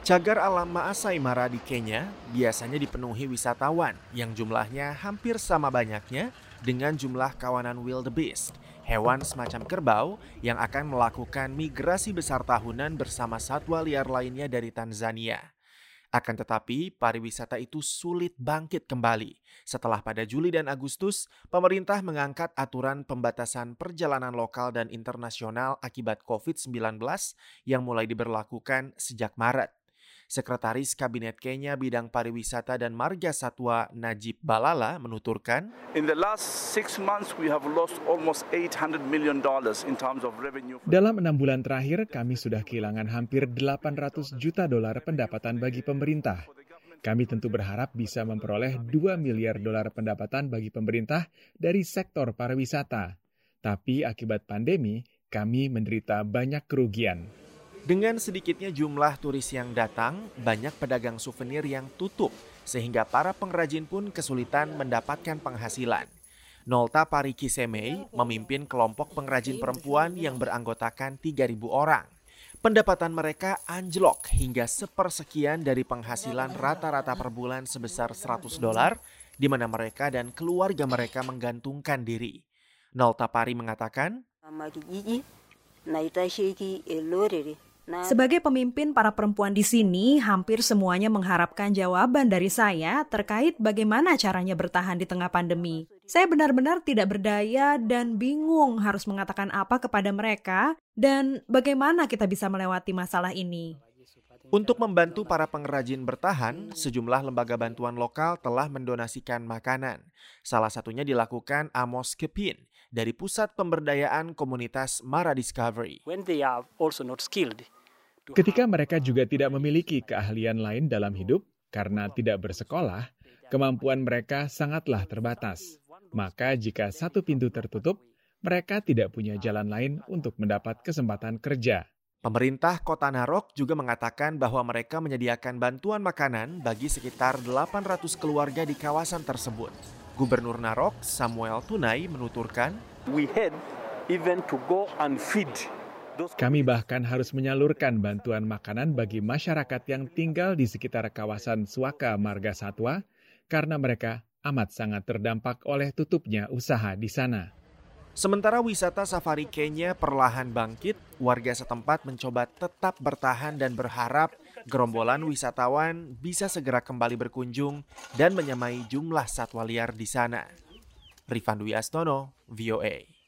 Cagar alam Maasai Mara di Kenya biasanya dipenuhi wisatawan yang jumlahnya hampir sama banyaknya dengan jumlah kawanan wildebeest, hewan semacam kerbau yang akan melakukan migrasi besar tahunan bersama satwa liar lainnya dari Tanzania. Akan tetapi, pariwisata itu sulit bangkit kembali setelah pada Juli dan Agustus pemerintah mengangkat aturan pembatasan perjalanan lokal dan internasional akibat COVID-19 yang mulai diberlakukan sejak Maret. Sekretaris Kabinet Kenya bidang pariwisata dan marga satwa Najib Balala menuturkan, In the last six months we have lost almost 800 million dollars in terms of revenue. Dalam enam bulan terakhir, kami sudah kehilangan hampir 800 juta dolar pendapatan bagi pemerintah. Kami tentu berharap bisa memperoleh 2 miliar dolar pendapatan bagi pemerintah dari sektor pariwisata. Tapi akibat pandemi, kami menderita banyak kerugian. Dengan sedikitnya jumlah turis yang datang, banyak pedagang souvenir yang tutup, sehingga para pengrajin pun kesulitan mendapatkan penghasilan. Nolta Pariki Semei memimpin kelompok pengrajin perempuan yang beranggotakan 3.000 orang. Pendapatan mereka anjlok hingga sepersekian dari penghasilan rata-rata per bulan sebesar 100 dolar, di mana mereka dan keluarga mereka menggantungkan diri. Nolta Pari mengatakan, sebagai pemimpin para perempuan di sini, hampir semuanya mengharapkan jawaban dari saya terkait bagaimana caranya bertahan di tengah pandemi. Saya benar-benar tidak berdaya dan bingung harus mengatakan apa kepada mereka dan bagaimana kita bisa melewati masalah ini. Untuk membantu para pengrajin bertahan, sejumlah lembaga bantuan lokal telah mendonasikan makanan. Salah satunya dilakukan Amos Kepin dari Pusat Pemberdayaan Komunitas Mara Discovery. When they are also not skilled, Ketika mereka juga tidak memiliki keahlian lain dalam hidup karena tidak bersekolah, kemampuan mereka sangatlah terbatas. Maka jika satu pintu tertutup, mereka tidak punya jalan lain untuk mendapat kesempatan kerja. Pemerintah Kota Narok juga mengatakan bahwa mereka menyediakan bantuan makanan bagi sekitar 800 keluarga di kawasan tersebut. Gubernur Narok, Samuel Tunai, menuturkan, we had even to go and feed kami bahkan harus menyalurkan bantuan makanan bagi masyarakat yang tinggal di sekitar kawasan Suaka Marga Satwa karena mereka amat sangat terdampak oleh tutupnya usaha di sana. Sementara wisata safari Kenya perlahan bangkit, warga setempat mencoba tetap bertahan dan berharap gerombolan wisatawan bisa segera kembali berkunjung dan menyamai jumlah satwa liar di sana. Rifan Dwi Astono, VOA.